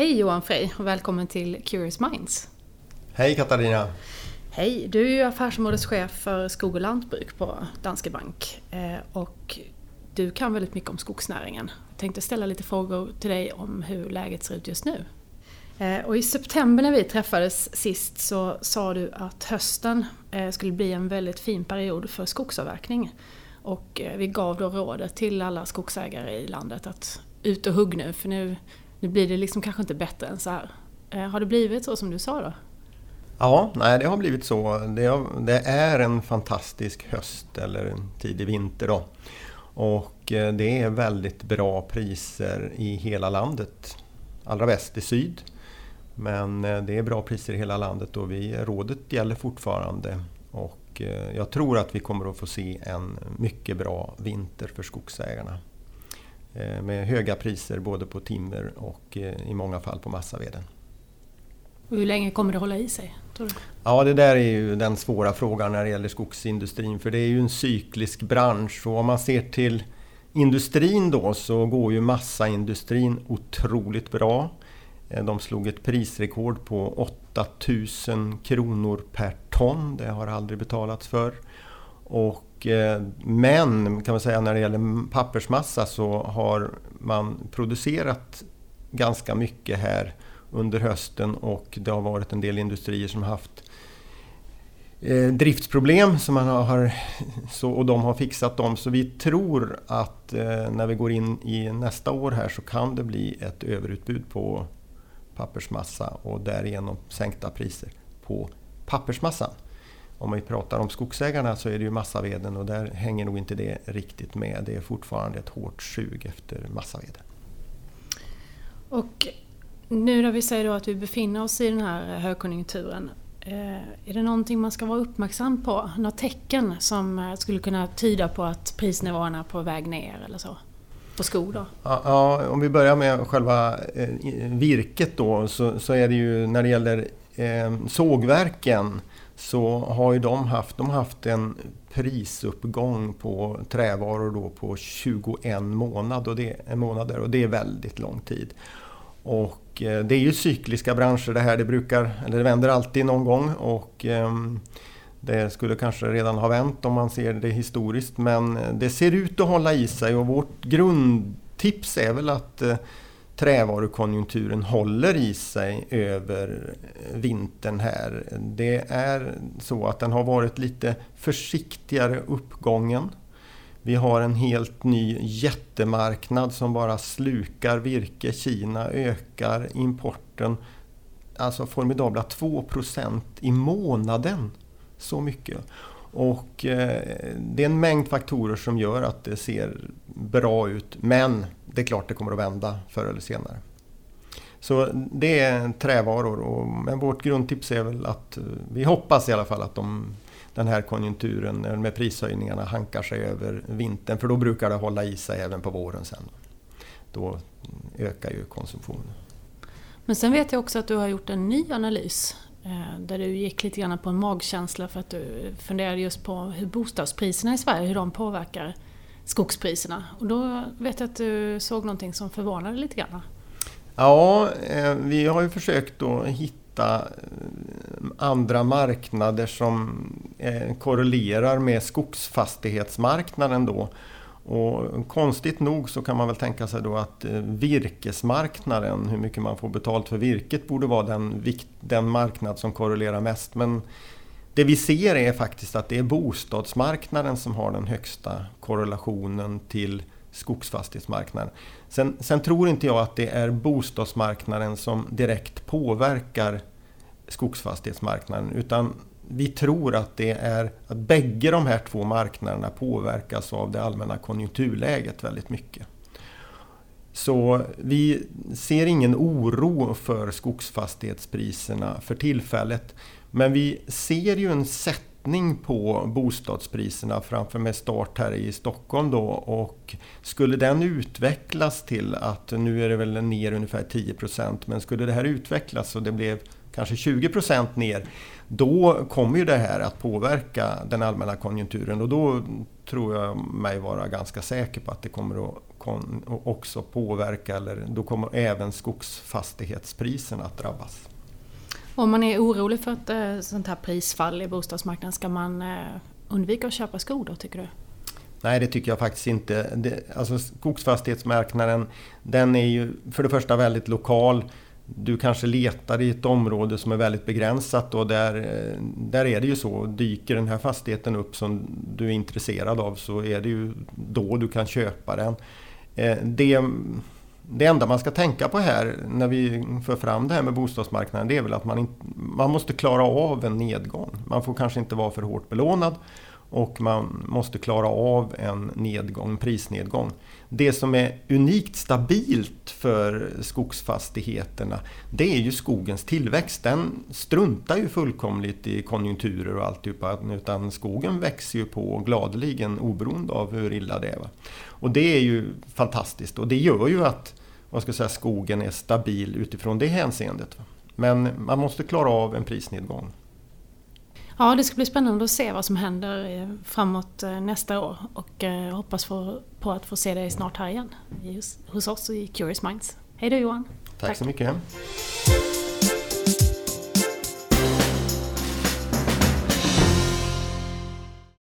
Hej Johan Frey och välkommen till Curious Minds. Hej Katarina! Hej! Du är ju affärsområdeschef för skog och lantbruk på Danske Bank eh, och du kan väldigt mycket om skogsnäringen. Jag tänkte ställa lite frågor till dig om hur läget ser ut just nu. Eh, och I september när vi träffades sist så sa du att hösten eh, skulle bli en väldigt fin period för skogsavverkning. Och vi gav då rådet till alla skogsägare i landet att ut och hugg nu för nu nu blir det liksom kanske inte bättre än så här. Eh, har det blivit så som du sa då? Ja, nej det har blivit så. Det, är en fantastisk höst eller en tidig vinter då. Och eh, det är väldigt bra priser i hela landet. Allra bäst i syd. Men eh, det är bra priser i hela landet och vi, rådet gäller fortfarande. Och jag tror att vi kommer att få se en mycket bra vinter för skogsägarna. Eh, med höga priser både på timmer och eh, i många fall på massaveden. Och hur länge kommer det hålla i sig? Ja, det där är ju den svåra frågan när det gäller skogsindustrin. För det är ju en cyklisk bransch. Och om man ser till industrin då så går ju massaindustrin otroligt bra. Eh, de slog ett prisrekord på 8000 kronor per ton. Det har aldrig betalats för. Och eh, men kan man säga när det gäller pappersmassa så har man producerat ganska mycket här under hösten och det har varit en del industrier som haft eh, driftsproblem som man har, så, och de har fixat dem. Så vi tror att eh, när vi går in i nästa år här så kan det bli ett överutbud på pappersmassa och därigenom sänkta priser på pappersmassan om vi pratar om skogsägarna så är det ju massaveden och där hänger nog inte det riktigt med. Det är fortfarande ett hårt sug efter massaveden. Och nu när vi säger då att vi befinner oss i den här högkonjunkturen. Eh, är det någonting man ska vara uppmärksam på? Några tecken som eh, skulle kunna tyda på att prisnivåerna är på väg ner eller så? På skog då? Ja, om vi börjar med själva eh, virket då så, så, är det ju när det gäller sågverken så har ju de haft, de haft en prisuppgång på trävaror då på 21 månad och det, månader och det är väldigt lång tid. Och eh, det är ju cykliska branscher det här, det brukar, eller det vänder alltid någon gång och ehm, det skulle kanske redan ha vänt om man ser det historiskt men eh, det ser ut att hålla i sig och vårt grundtips är väl att eh, trävarukonjunkturen håller i sig över vintern här. Det är så att den har varit lite försiktigare uppgången. Vi har en helt ny jättemarknad som bara slukar virke. Kina ökar importen, alltså formidabla 2% i månaden. Så mycket. Och eh, det är en mängd faktorer som gör att det ser bra ut. Men det är klart det kommer att vända förr eller senare. Så det är trävaror. Och, men vårt grundtips är väl att eh, vi hoppas i alla fall att de, den här konjunkturen eh, med prishöjningarna hankar sig över vintern. För då brukar det hålla i sig även på våren sen. Då ökar ju konsumtionen. Men sen vet jag också att du har gjort en ny analys eh, där du gick lite grann på en magkänsla för att du funderade just på hur bostadspriserna i Sverige, hur de påverkar skogspriserna. Och då vet jag att du såg någonting som förvånade lite grann. Ja, eh, vi har ju försökt att hitta eh, andra marknader som eh, korrelerar med skogsfastighetsmarknaden då. Och konstigt nog så kan man väl tänka sig då att virkesmarknaden, hur mycket man får betalt för virket, borde vara den, den marknad som korrelerar mest. Men det vi ser är faktiskt att det är bostadsmarknaden som har den högsta korrelationen till skogsfastighetsmarknaden. Sen, sen tror inte jag att det är bostadsmarknaden som direkt påverkar skogsfastighetsmarknaden utan vi tror att det är att bägge de här två marknaderna påverkas av det allmänna konjunkturläget väldigt mycket. Så vi ser ingen oro för skogsfastighetspriserna för tillfället. Men vi ser ju en sättning på bostadspriserna framför med start här i Stockholm då och skulle den utvecklas till att, nu är det väl ner ungefär 10% men skulle det här utvecklas och det blev kanske 20% ner då kommer ju det här att påverka den allmänna konjunkturen och då tror jag mig vara ganska säker på att det kommer att också påverka, eller då kommer även skogsfastighetspriserna att drabbas. Om man är orolig för ett eh, sånt här prisfall i bostadsmarknaden, ska man eh, undvika att köpa skog då tycker du? Nej, det tycker jag faktiskt inte. Det, alltså skogsfastighetsmarknaden, den är ju för det första väldigt lokal. Du kanske letar i ett område som är väldigt begränsat och där, eh, där är det ju så. Dyker den här fastigheten upp som du är intresserad av så är det ju då du kan köpa den. Eh, det, det enda man ska tänka på här när vi för fram det här med bostadsmarknaden det är väl att man, inte, man måste klara av en nedgång. Man får kanske inte vara för hårt belånad och man måste klara av en nedgång, prisnedgång. Det som är unikt stabilt för skogsfastigheterna det är ju skogens tillväxt. Den struntar ju fullkomligt i konjunkturer och alltihopa utan skogen växer ju på gladeligen oberoende av hur illa det är. Och det är ju fantastiskt och det gör ju att vad ska säga, skogen är stabil utifrån det hänseendet. Men man måste klara av en prisnedgång. Ja, det ska bli spännande att se vad som händer framåt eh, nästa år och eh, hoppas på att få se dig snart här igen hos oss i Curious Minds. Hej då Johan! Tack, Tack. så mycket!